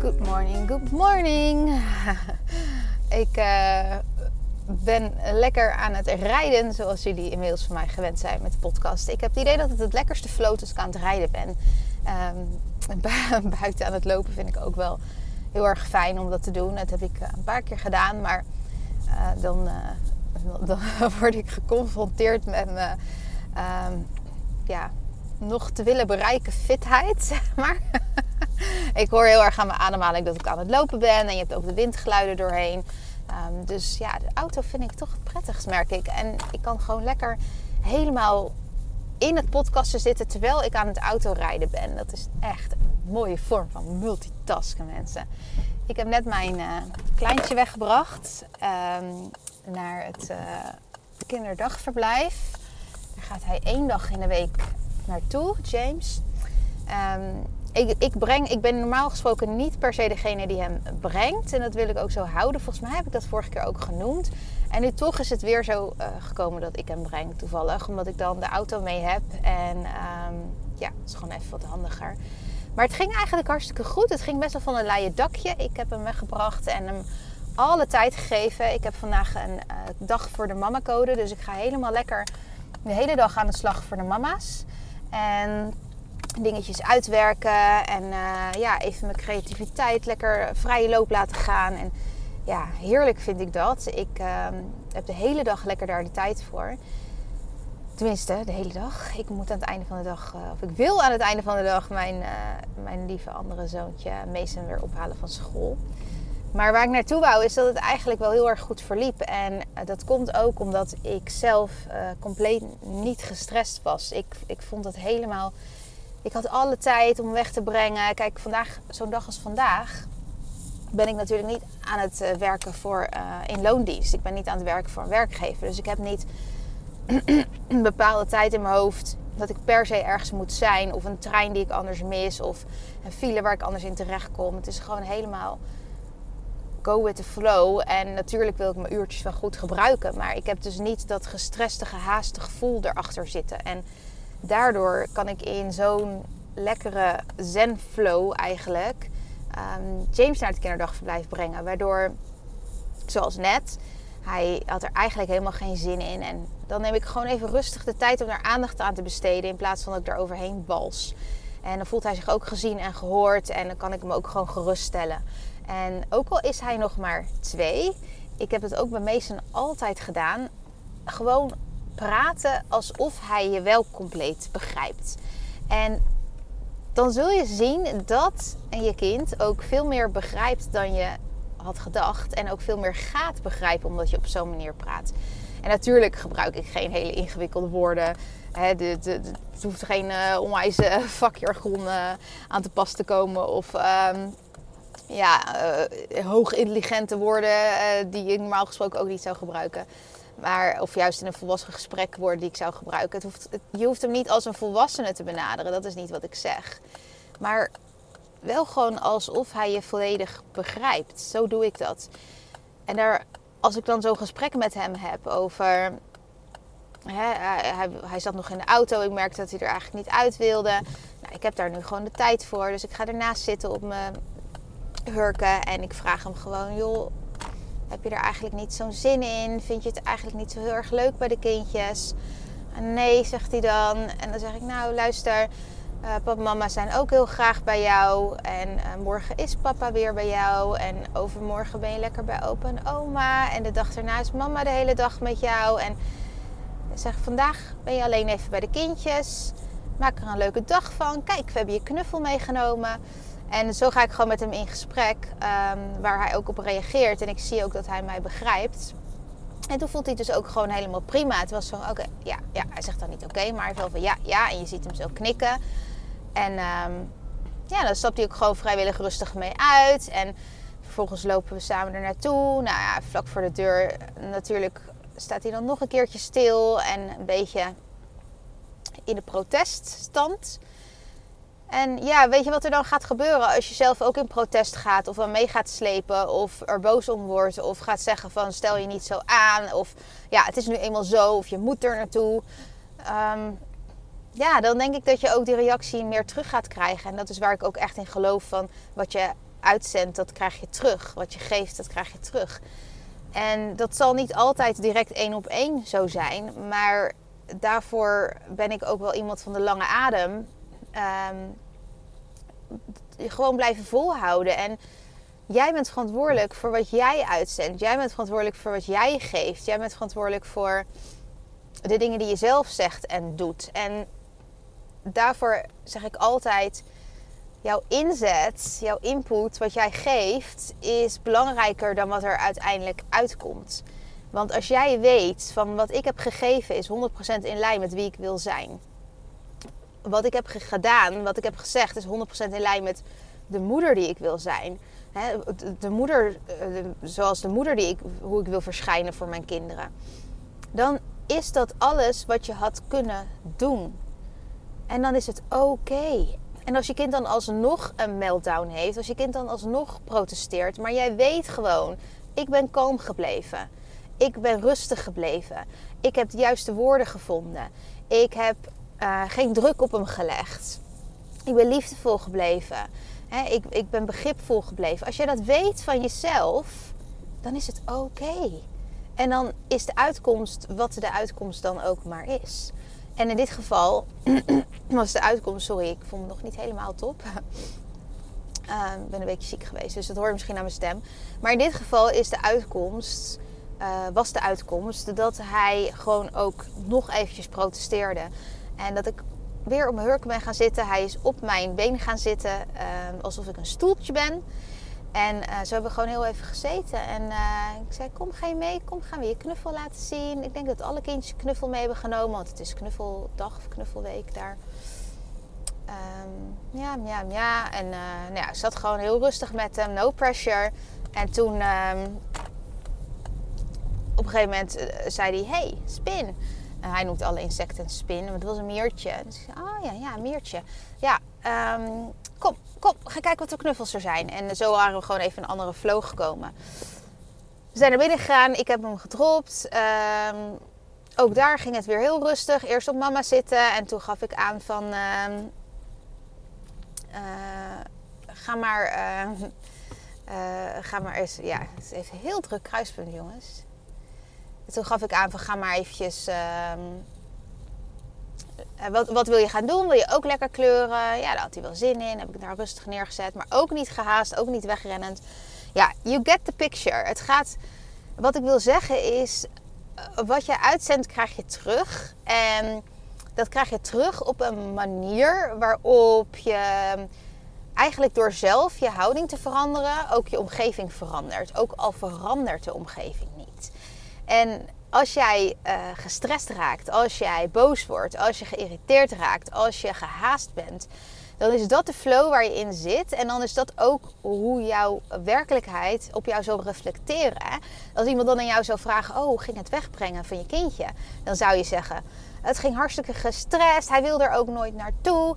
Good morning, good morning. Ik uh, ben lekker aan het rijden, zoals jullie inmiddels van mij gewend zijn met de podcast. Ik heb het idee dat het het lekkerste float als aan het rijden ben. Um, buiten aan het lopen vind ik ook wel heel erg fijn om dat te doen. Dat heb ik een paar keer gedaan, maar uh, dan, dan word ik geconfronteerd met mijn um, ja, nog te willen bereiken fitheid, zeg maar. Ik hoor heel erg aan mijn ademhaling dat ik aan het lopen ben. En je hebt ook de windgeluiden doorheen. Um, dus ja, de auto vind ik toch het prettigst, merk ik. En ik kan gewoon lekker helemaal in het podcasten zitten terwijl ik aan het autorijden ben. Dat is echt een mooie vorm van multitasken, mensen. Ik heb net mijn uh, kleintje weggebracht um, naar het uh, kinderdagverblijf. Daar gaat hij één dag in de week naartoe, James. Um, ik, ik, breng, ik ben normaal gesproken niet per se degene die hem brengt. En dat wil ik ook zo houden. Volgens mij heb ik dat vorige keer ook genoemd. En nu toch is het weer zo uh, gekomen dat ik hem breng toevallig. Omdat ik dan de auto mee heb. En um, ja, het is gewoon even wat handiger. Maar het ging eigenlijk hartstikke goed. Het ging best wel van een leien dakje. Ik heb hem weggebracht en hem alle tijd gegeven. Ik heb vandaag een uh, dag voor de mama-code. Dus ik ga helemaal lekker de hele dag aan de slag voor de mama's. En dingetjes uitwerken en uh, ja, even mijn creativiteit lekker vrije loop laten gaan. En ja, heerlijk vind ik dat. Ik uh, heb de hele dag lekker daar de tijd voor. Tenminste, de hele dag. Ik moet aan het einde van de dag, uh, of ik wil aan het einde van de dag mijn, eh, mijn lieve andere zoontje Mason weer ophalen van school. Maar waar ik naartoe wou is dat het eigenlijk wel heel erg goed verliep. En dat komt ook omdat ik zelf compleet niet gestrest was. Ik, ik vond het helemaal ik had alle tijd om weg te brengen. Kijk, vandaag, zo'n dag als vandaag, ben ik natuurlijk niet aan het uh, werken voor uh, in loondienst. Ik ben niet aan het werken voor een werkgever. Dus ik heb niet een bepaalde tijd in mijn hoofd dat ik per se ergens moet zijn. Of een trein die ik anders mis. Of een file waar ik anders in terecht kom. Het is gewoon helemaal go with the flow. En natuurlijk wil ik mijn uurtjes wel goed gebruiken. Maar ik heb dus niet dat gestreste, gehaaste gevoel erachter zitten. En daardoor kan ik in zo'n lekkere zen-flow eigenlijk um, James naar het kinderdagverblijf brengen. Waardoor, zoals net, hij had er eigenlijk helemaal geen zin in. En dan neem ik gewoon even rustig de tijd om daar aandacht aan te besteden in plaats van dat ik daar overheen bals. En dan voelt hij zich ook gezien en gehoord en dan kan ik hem ook gewoon geruststellen. En ook al is hij nog maar twee, ik heb het ook bij Mason altijd gedaan. Gewoon praten alsof hij je wel compleet begrijpt. En dan zul je zien dat je kind ook veel meer begrijpt dan je had gedacht. En ook veel meer gaat begrijpen omdat je op zo'n manier praat. En natuurlijk gebruik ik geen hele ingewikkelde woorden. Het hoeft geen uh, onwijze vakjargon uh, aan te pas te komen. Of uh, ja, uh, hoog intelligente woorden die je normaal gesproken ook niet zou gebruiken. Maar, of juist in een volwassen gesprek worden die ik zou gebruiken. Het hoeft, je hoeft hem niet als een volwassene te benaderen, dat is niet wat ik zeg. Maar wel gewoon alsof hij je volledig begrijpt. Zo doe ik dat. En daar, als ik dan zo'n gesprek met hem heb over. Hè, hij, hij, zat nog in de auto, ik merkte dat hij er eigenlijk niet uit wilde. Nou, ik heb daar nu gewoon de tijd voor, dus ik ga ernaast zitten op mijn hurken en ik vraag hem gewoon: joh, heb je er eigenlijk niet zo'n zin in? Vind je het eigenlijk niet zo heel erg leuk bij de kindjes? Nee, zegt hij dan. En dan zeg ik, nou luister, uh, papa en mama zijn ook heel graag bij jou. En uh, morgen is papa weer bij jou. En overmorgen ben je lekker bij opa en oma. En de dag daarna is mama de hele dag met jou. En zeg vandaag ben je alleen even bij de kindjes. Maak er een leuke dag van. Kijk, we hebben je knuffel meegenomen. En zo ga ik gewoon met hem in gesprek, um, waar hij ook op reageert. En ik zie ook dat hij mij begrijpt. En toen vond hij dus ook gewoon helemaal prima. Het was zo, oké, ja, ja. Hij zegt dan niet oké, maar hij wel van ja, ja. En je ziet hem zo knikken. En ehm, ja, dan stapt hij ook gewoon vrijwillig rustig mee uit. En vervolgens lopen we samen er naartoe. Nou ja, vlak voor de deur natuurlijk staat hij dan nog een keertje stil. En een beetje in de proteststand. En ja, weet je wat er dan gaat gebeuren als je zelf ook in protest gaat of dan mee gaat slepen of er boos om wordt of gaat zeggen van stel je niet zo aan of ja, het is nu eenmaal zo of je moet er naartoe. Um, ja, dan denk ik dat je ook die reactie meer terug gaat krijgen. En dat is waar ik ook echt in geloof van wat je uitzendt, dat krijg je terug. Wat je geeft, dat krijg je terug. En dat zal niet altijd direct één op één zo zijn, maar daarvoor ben ik ook wel iemand van de lange adem. Um, gewoon blijven volhouden. En jij bent verantwoordelijk voor wat jij uitzendt. Jij bent verantwoordelijk voor wat jij geeft. Jij bent verantwoordelijk voor de dingen die je zelf zegt en doet. En daarvoor zeg ik altijd: jouw inzet, jouw input, wat jij geeft, is belangrijker dan wat er uiteindelijk uitkomt. Want als jij weet van wat ik heb gegeven is 100% in lijn met wie ik wil zijn. Wat ik heb gedaan, wat ik heb gezegd, is 100% in lijn met de moeder die ik wil zijn. de moeder, eh, zoals de moeder die ik, hoe ik wil verschijnen voor mijn kinderen. Dan is dat alles wat je had kunnen doen. En dan is het oké. En als je kind dan alsnog een meltdown heeft, als je kind dan alsnog protesteert, maar jij weet gewoon, ik ben kalm gebleven. Ik ben rustig gebleven. Ik heb de juiste woorden gevonden. Ik heb uh, geen druk op hem gelegd. Ik ben liefdevol gebleven. ik, ik ben begripvol gebleven. Als je dat weet van jezelf, dan is het oké. En dan is de uitkomst wat de uitkomst dan ook maar is. En in dit geval was de uitkomst, sorry, ik voel me nog niet helemaal top. Uh, ik ben een beetje ziek geweest, dus dat hoor je misschien aan mijn stem. Maar in dit geval is de uitkomst, uh, was de uitkomst dat hij gewoon ook nog eventjes protesteerde. En dat ik weer op mijn hurken ben gaan zitten. Hij is op mijn been gaan zitten, uh, alsof ik een stoeltje ben. En uh, zo hebben we gewoon heel even gezeten. En uh, ik zei, kom, ga je mee? Kom, gaan we je knuffel laten zien. Ik denk dat alle kindjes knuffel mee hebben genomen. Want het is knuffeldag of knuffelweek daar. Um, ja, ja, ja. En uh, nou ja, ik zat gewoon heel rustig met hem. No pressure. En toen... Um, op een gegeven moment zei hij, hey, spin. Hij noemt alle insecten spin. Want het was een meertje. Dus zei, oh ja, ja, meertje. Ja, um, kom, kom, ga kijken wat voor knuffels er zijn. En zo waren we gewoon even een andere flow gekomen. We zijn naar binnen gegaan, ik heb hem gedropt. Um, ook daar ging het weer heel rustig. Eerst op mama zitten en toen gaf ik aan van... Um, uh, ga maar... Uh, ga maar eens... Ja, het is even heel druk kruispunt, jongens. En toen gaf ik aan van ga maar eventjes... Eh, wat, wat, wil je gaan doen? Wil je ook lekker kleuren? Ja, daar had hij wel zin in. Heb ik daar rustig neergezet. Maar ook niet gehaast, ook niet wegrennend. Ja, you get the picture. Het gaat. Wat ik wil zeggen is. Eh, wat je uitzendt, krijg je terug. En dat krijg je terug op een manier waarop je eigenlijk door zelf je houding te veranderen, ook je omgeving verandert. Ook al verandert de omgeving. En als jij uh, gestrest raakt, als jij boos wordt, als je geïrriteerd raakt, als je gehaast bent, dan is dat de flow waar je in zit. En dan is dat ook hoe jouw werkelijkheid op jou zal reflecteren. Als iemand dan aan jou zou vragen: Oh, ging het wegbrengen van je kindje? Dan zou je zeggen: Het ging hartstikke gestrest. Hij wil er ook nooit naartoe.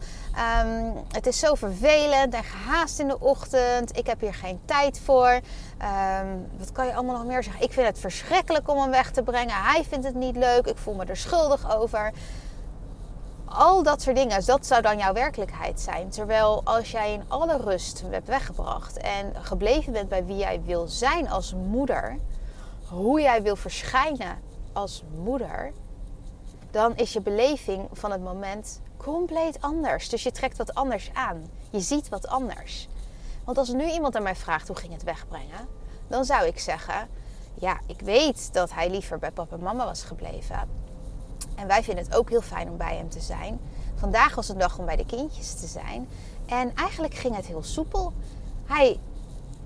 Um, het is zo vervelend en gehaast in de ochtend. Ik heb hier geen tijd voor. Um, wat kan je allemaal nog meer zeggen? Ik vind het verschrikkelijk om hem weg te brengen. Hij vindt het niet leuk. Ik voel me er schuldig over al dat soort dingen, dat zou dan jouw werkelijkheid zijn. Terwijl als jij in alle rust hebt weggebracht en gebleven bent bij wie jij wil zijn als moeder, hoe jij wil verschijnen als moeder, dan is je beleving van het moment compleet anders. Dus je trekt wat anders aan. Je ziet wat anders. Want als nu iemand aan mij vraagt hoe ging het wegbrengen, dan zou ik zeggen: Ja, ik weet dat hij liever bij papa en mama was gebleven. En wij vinden het ook heel fijn om bij hem te zijn. Vandaag was een dag om bij de kindjes te zijn. En eigenlijk ging het heel soepel. Hij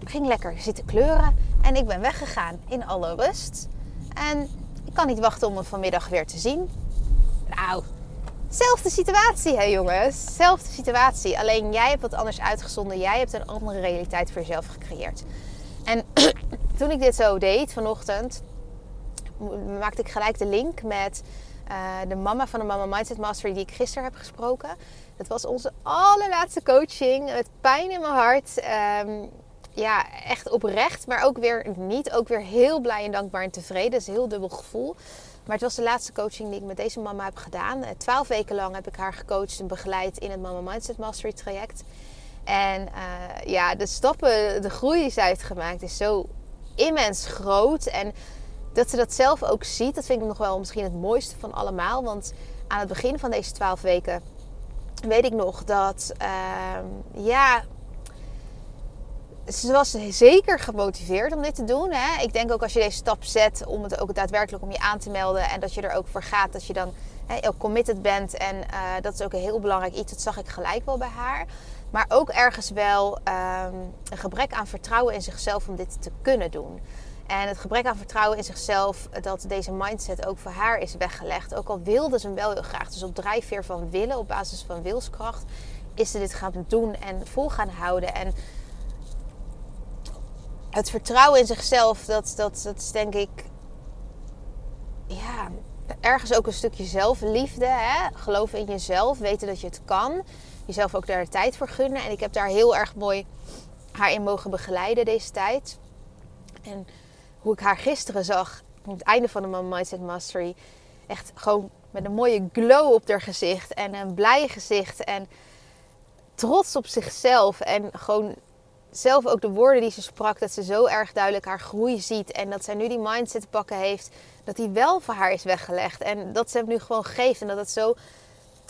ging lekker zitten kleuren en ik ben weggegaan in alle rust. En Ik kan niet wachten om hem vanmiddag weer te zien. Nou, zelfde situatie hè jongens. Zelfde situatie. Alleen jij hebt wat anders uitgezonden. Jij hebt een andere realiteit voor jezelf gecreëerd. En toen ik dit zo deed vanochtend, maakte ik gelijk de link met uh, de mama van de Mama Mindset Mastery die ik gisteren heb gesproken. Het was onze allerlaatste coaching. Met pijn in mijn hart. Um, ja, echt oprecht, maar ook weer niet. Ook weer heel blij en dankbaar en tevreden. Dat is een heel dubbel gevoel. Maar het was de laatste coaching die ik met deze mama heb gedaan. Eh, twaalf weken lang heb ik haar gecoacht en begeleid in het Mama Mindset Mastery traject. En uh, ja, de stappen, de groei die zij heeft gemaakt is zo immens groot. En dat ze dat zelf ook ziet, dat vind ik nog wel misschien het mooiste van allemaal. Want aan het begin van deze twaalf weken weet ik nog dat, uh, ja, ze was zeker gemotiveerd om dit te doen. Hè? Ik denk ook als je deze stap zet om het ook daadwerkelijk om je aan te melden en dat je er ook voor gaat, dat je dan hè, ook committed bent. En uh, dat is ook een heel belangrijk iets. Dat zag ik gelijk wel bij haar. Maar ook ergens wel um, een gebrek aan vertrouwen in zichzelf om dit te kunnen doen. En het gebrek aan vertrouwen in zichzelf, dat deze mindset ook voor haar is weggelegd. Ook al wilde ze hem wel heel graag. Dus op drijfveer van willen, op basis van wilskracht, is ze dit gaan doen en vol gaan houden. En het vertrouwen in zichzelf, dat, dat, dat is denk ik, ja, ergens ook een stukje zelfliefde. Hè? Geloven in jezelf, weten dat je het kan. Jezelf ook daar de tijd voor gunnen. En ik heb daar heel erg mooi haar in mogen begeleiden deze tijd. En hoe ik haar gisteren zag, op het einde van de Mindset Mastery, echt gewoon met een mooie glow op haar gezicht en een blij gezicht en trots op zichzelf en gewoon zelf ook de woorden die ze sprak, dat ze zo erg duidelijk haar groei ziet. En dat zij nu die mindset te pakken heeft, dat die wel voor haar is weggelegd. En dat ze hem nu gewoon geeft. En dat het zo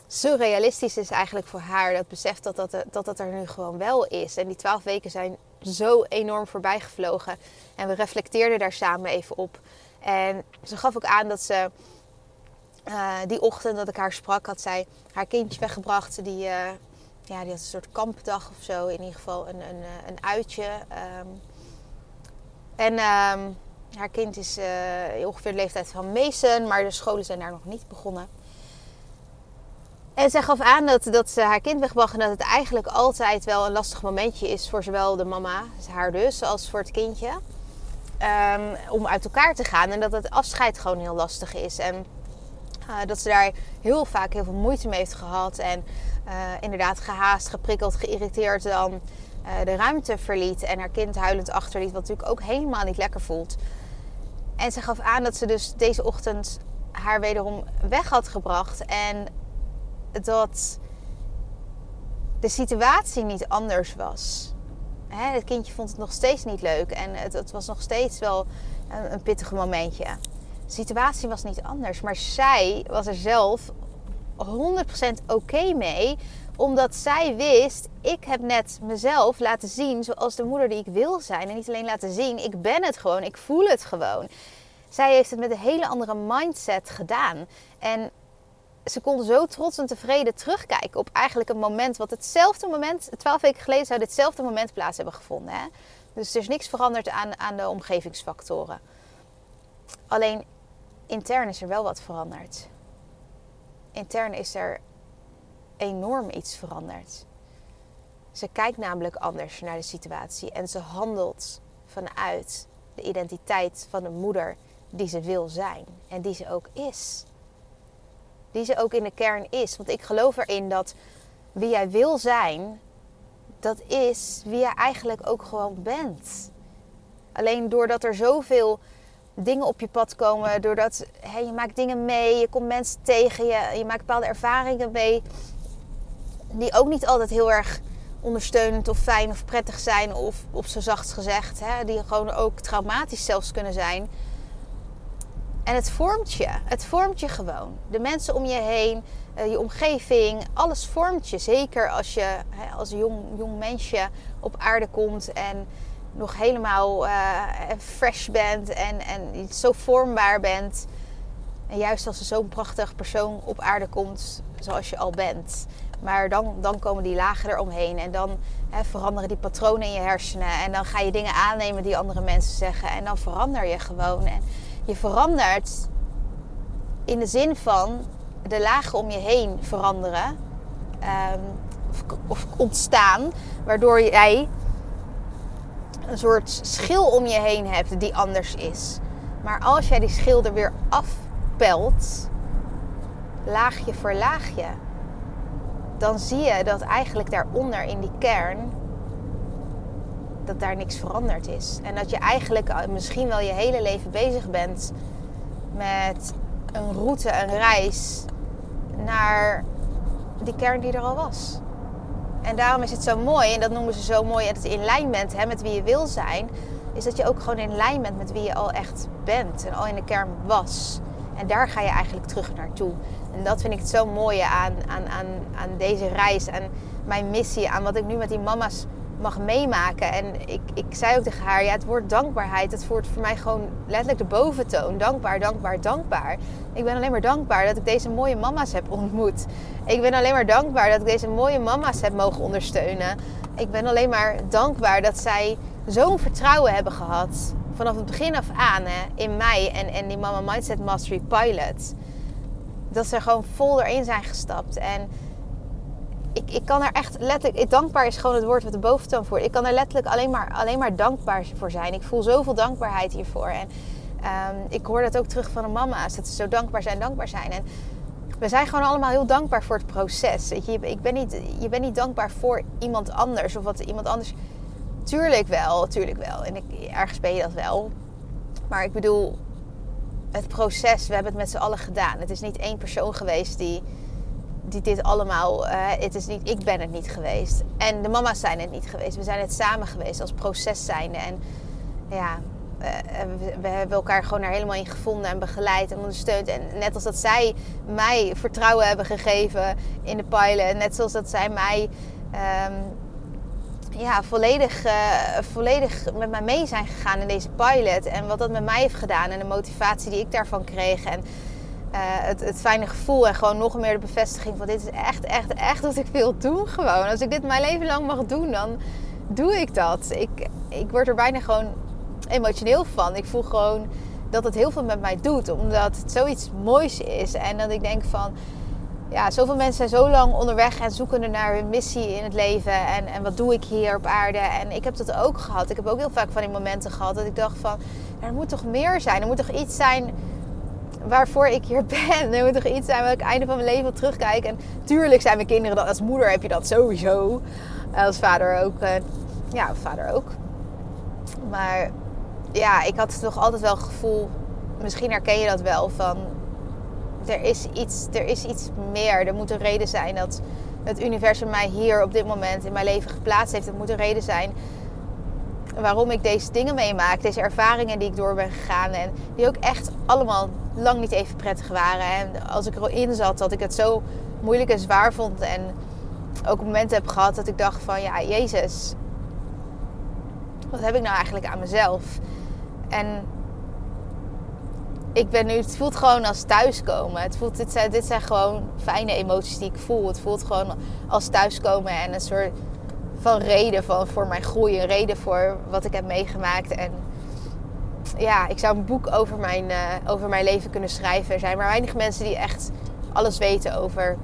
surrealistisch is eigenlijk voor haar. Dat beseft dat dat, dat dat er nu gewoon wel is. En die twaalf weken zijn zo enorm voorbij gevlogen. En we reflecteerden daar samen even op. En ze gaf ook aan dat ze uh, die ochtend dat ik haar sprak, had zij haar kindje weggebracht. Die, uh, ja, die had een soort kampdag of zo. In ieder geval een, een, eh, een uitje. Um, en um, haar kind is uh, ongeveer de leeftijd van Mason, maar de scholen zijn daar nog niet begonnen. En zij gaf aan dat, dat ze haar kind wegbracht en dat het eigenlijk altijd wel een lastig momentje is voor zowel de mama, haar dus, als voor het kindje. Um, om uit elkaar te gaan en dat het afscheid gewoon heel lastig is. En dat ze daar heel vaak heel veel moeite mee heeft gehad. En uh, inderdaad gehaast, geprikkeld, geïrriteerd dan uh, de ruimte verliet. En haar kind huilend achterliet, wat natuurlijk ook helemaal niet lekker voelt. En ze gaf aan dat ze dus deze ochtend haar wederom weg had gebracht. En dat de situatie niet anders was. Het kindje vond het nog steeds niet leuk. En het, was nog steeds wel een pittig momentje. De situatie was niet anders. Maar zij was er zelf 100% oké mee. Omdat zij wist, ik heb net mezelf laten zien zoals de moeder die ik wil zijn. En niet alleen laten zien, ik ben het gewoon, ik voel het gewoon. Zij heeft het met een hele andere mindset gedaan. En ze kon zo trots en tevreden terugkijken op eigenlijk een moment wat hetzelfde moment, twaalf weken geleden zou ditzelfde moment plaats hebben gevonden. Hè? Dus er is niks veranderd aan, aan de omgevingsfactoren. Alleen intern is er wel wat veranderd. Intern is er enorm iets veranderd. Ze kijkt namelijk anders naar de situatie en ze handelt vanuit de identiteit van de moeder die ze wil zijn en die ze ook is. Die ze ook in de kern is. Want ik geloof erin dat wie jij wil zijn, dat is wie jij eigenlijk ook gewoon bent. Alleen doordat er zoveel dingen op je pad komen. Doordat je maakt dingen mee, je komt mensen tegen, je, je maakt bepaalde ervaringen mee. Die ook niet altijd heel erg ondersteunend of fijn of prettig zijn. Of op zo zacht gezegd. Die gewoon ook traumatisch zelfs kunnen zijn. En het vormt je. Het vormt je gewoon. De mensen om je heen, eh, je omgeving, alles vormt je. Zeker als je als jong, jong mensje op aarde komt en nog helemaal uh, fresh bent en, en zo vormbaar bent. En juist als er zo'n prachtig persoon op aarde komt zoals je al bent. Maar dan, dan komen die lagen eromheen en dan hè, veranderen die patronen in je hersenen. En dan ga je dingen aannemen die andere mensen zeggen. En dan verander je gewoon. En je verandert in de zin van de lagen om je heen veranderen ehm, of, of ontstaan, waardoor jij een soort schil om je heen hebt die anders is. Maar als jij die schil er weer afpelt, laagje voor laagje, dan zie je dat eigenlijk daaronder in die kern dat daar niks veranderd is. En dat je eigenlijk misschien wel je hele leven bezig bent met een route, een reis naar die kern die er al was. En daarom is het zo mooi, en dat noemen ze zo mooi, het in lijn bent hè, met wie je wil zijn, is dat je ook gewoon in lijn bent met wie je al echt bent en al in de kern was. En daar ga je eigenlijk terug naartoe. En dat vind ik het zo mooie aan, aan, aan, aan deze reis en mijn missie, aan wat ik nu met die mama's mag meemaken. En ik, ik zei ook tegen haar, ja, het woord dankbaarheid, het wordt voor mij gewoon letterlijk de boventoon. Dankbaar, dankbaar, dankbaar. Ik ben alleen maar dankbaar dat ik deze mooie mama's heb ontmoet. Ik ben alleen maar dankbaar dat ik deze mooie mama's heb mogen ondersteunen. Ik ben alleen maar dankbaar dat zij zo'n vertrouwen hebben gehad. Vanaf het begin af aan hè, in mij en, en die Mama Mindset Mastery Pilot. Dat ze gewoon vol erin zijn gestapt. En ik, ik kan er echt letterlijk... Dankbaar is gewoon het woord wat de boventoon voert. Ik kan er letterlijk alleen maar, alleen maar dankbaar voor zijn. Ik voel zoveel dankbaarheid hiervoor. En ehm, ik hoor dat ook terug van de mama's. Dat ze zo dankbaar zijn, dankbaar zijn. En we zijn gewoon allemaal heel dankbaar voor het proces. Je, ik ben niet, je bent niet dankbaar voor iemand anders. Of wat iemand anders... Tuurlijk wel, tuurlijk wel. En ik, ergens ben je dat wel. Maar ik bedoel, het proces, we hebben het met z'n allen gedaan. Het is niet één persoon geweest die die dit allemaal. Het is niet, ik ben het niet geweest. En de mama's zijn het niet geweest. We zijn het samen geweest als proces zijnde. En ja, uh, we, hebben elkaar gewoon er helemaal in gevonden en begeleid en ondersteund. En net als dat zij mij vertrouwen hebben gegeven in de pilot. Net zoals dat zij mij. Um, ja, volledig, uh, volledig met mij mee zijn gegaan in deze pilot. En wat dat met mij heeft gedaan en de motivatie die ik daarvan kreeg. En uh, het, het, fijne gevoel en gewoon nog meer de bevestiging van dit is echt, echt, echt wat ik wil doen gewoon. Als ik dit mijn leven lang mag doen, dan doe ik dat. Ik, ik word er bijna gewoon emotioneel van. Ik voel gewoon dat het heel veel met mij doet, omdat het zoiets moois is. En dat ik denk van, ja, zoveel mensen zijn zo lang onderweg en zoeken naar hun missie in het leven. En, en wat doe ik hier op aarde? En ik heb dat ook gehad. Ik heb ook heel vaak van die momenten gehad dat ik dacht van, er moet toch meer zijn. Er moet toch iets zijn waarvoor ik hier ben. Er moet toch iets zijn waar ik einde van mijn leven wil terugkijken. En tuurlijk zijn mijn kinderen dat. Als moeder heb je dat sowieso. Als vader ook. Eh, ja, vader ook. Maar ja, ik had toch altijd wel het gevoel... Misschien herken je dat wel van... Er is iets, er is iets meer. Er moet een reden zijn dat het universum mij hier op dit moment in mijn leven geplaatst heeft. Het moet een reden zijn waarom ik deze dingen meemaak. Deze ervaringen die ik door ben gegaan. En die ook echt allemaal lang niet even prettig waren. En als ik erin zat, dat ik het zo moeilijk en zwaar vond. En ook momenten heb gehad dat ik dacht van... Ja, Jezus. Wat heb ik nou eigenlijk aan mezelf? En ik ben nu, het voelt gewoon als thuiskomen. Het voelt, dit, zijn, dit zijn gewoon fijne emoties die ik voel. Het voelt gewoon als thuiskomen en een soort van reden van, voor mijn groei. Een reden voor wat ik heb meegemaakt. En ja, ik zou een boek over mijn, uh, over mijn leven kunnen schrijven. Er zijn maar weinig mensen die echt alles weten over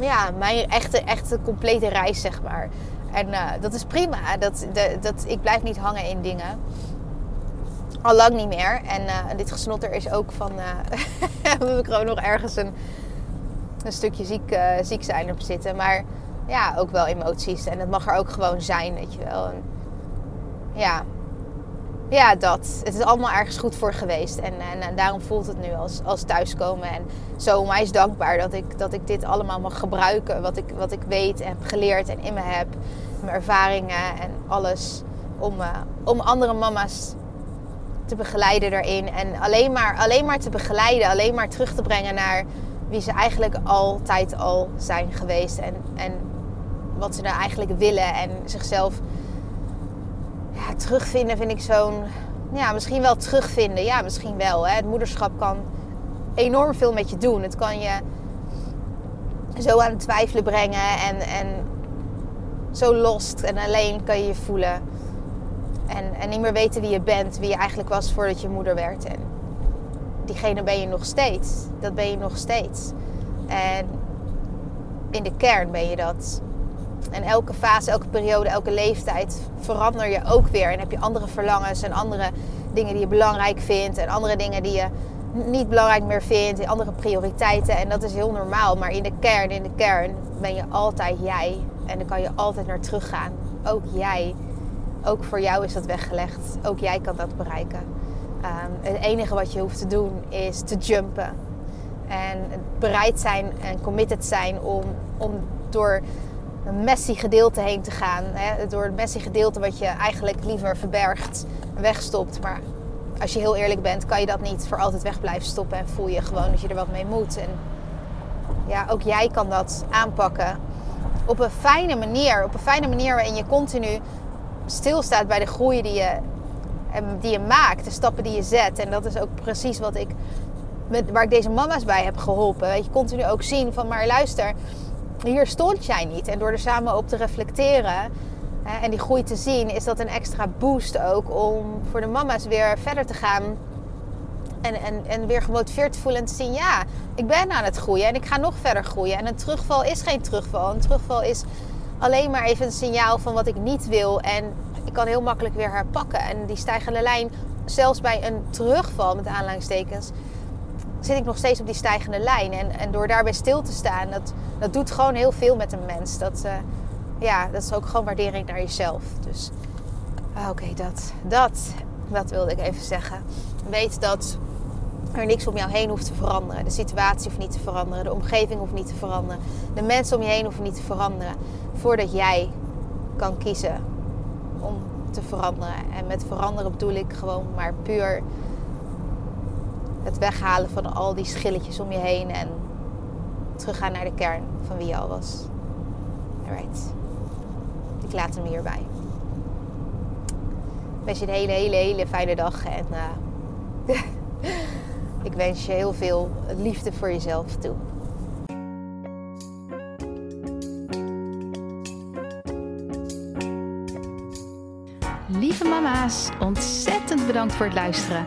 ja, mijn echte, echte complete reis, zeg maar. En uh, dat is prima. Dat, dat, ik blijf niet hangen in dingen. Al lang niet meer. En uh, dit gesnotter is ook van... dat ik gewoon nog ergens een, een stukje ziek, ziek zijn op zitten. Maar ja, ook wel emoties. En dat mag er ook gewoon zijn, weet je wel. Ja. Ja, dat. Het is allemaal ergens goed voor geweest. En, en, daarom voelt het nu als, als thuiskomen. En zo onwijs dankbaar dat ik, dat ik dit allemaal mag gebruiken. Wat ik, wat ik weet en heb geleerd en in me heb. Mijn ervaringen en alles. Om, uh, om andere mama's te begeleiden daarin. En alleen maar, alleen maar te begeleiden. Alleen maar terug te brengen naar wie ze eigenlijk altijd al zijn geweest. En, en wat ze nou eigenlijk willen. En zichzelf terugvinden vind ik zo'n... Ja, misschien wel terugvinden. Ja, misschien wel. Hè. Het moederschap kan enorm veel met je doen. Het kan je zo aan het twijfelen brengen. En, en zo lost en alleen kan je je voelen. En, en niet meer weten wie je bent. Wie je eigenlijk was voordat je moeder werd. En diegene ben je nog steeds. Dat ben je nog steeds. En in de kern ben je dat. En elke fase, elke periode, elke leeftijd verander je ook weer. En heb je andere verlangens en andere dingen die je belangrijk vindt. En andere dingen die je niet belangrijk meer vindt. Andere prioriteiten. En dat is heel normaal. Maar in de kern, in de kern ben je altijd jij. En dan kan je altijd naar teruggaan. Ook jij. Ook voor jou is dat weggelegd. Ook jij kan dat bereiken. Um, het enige wat je hoeft te doen is te jumpen. En bereid zijn en committed zijn om, om door een messy gedeelte heen te gaan. Hè? Door het messy gedeelte wat je eigenlijk liever verbergt wegstopt. Maar als je heel eerlijk bent, kan je dat niet voor altijd weg blijven stoppen. En voel je gewoon dat je er wat mee moet. En ja, ook jij kan dat aanpakken op een fijne manier. Op een fijne manier waarin je continu stilstaat bij de groei die je, die je maakt. De stappen die je zet. En dat is ook precies wat ik, waar ik deze mama's bij heb geholpen. Je, continu ook zien van, maar luister, hier stond jij niet. En door er samen op te reflecteren hè, en die groei te zien, is dat een extra boost ook om voor de mama's weer verder te gaan. En, en, en weer gemotiveerd te voelen en te zien, ja, ik ben aan het groeien en ik ga nog verder groeien. En een terugval is geen terugval. Een terugval is alleen maar even een signaal van wat ik niet wil. En ik kan heel makkelijk weer herpakken. En die stijgende lijn, zelfs bij een terugval met aanleidingstekens, zit ik nog steeds op die stijgende lijn. En, en door daarbij stil te staan, dat, dat doet gewoon heel veel met een mens. Dat, uh, ja, dat is ook gewoon waardering naar jezelf. Dus ah, oké, dat, dat, dat wilde ik even zeggen. Weet dat er niks om jou heen hoeft te veranderen. De situatie hoeft niet te veranderen. De omgeving hoeft niet te veranderen. De mensen om je heen hoeven niet te veranderen. Voordat jij kan kiezen om te veranderen. En met veranderen bedoel ik gewoon maar puur het weghalen van al die schilletjes om je heen en teruggaan naar de kern van wie je al was. Alright. Ik laat hem hierbij. Ik wens je een hele, hele, hele fijne dag en uh, ik wens je heel veel liefde voor jezelf toe. Lieve mama's, ontzettend bedankt voor het luisteren.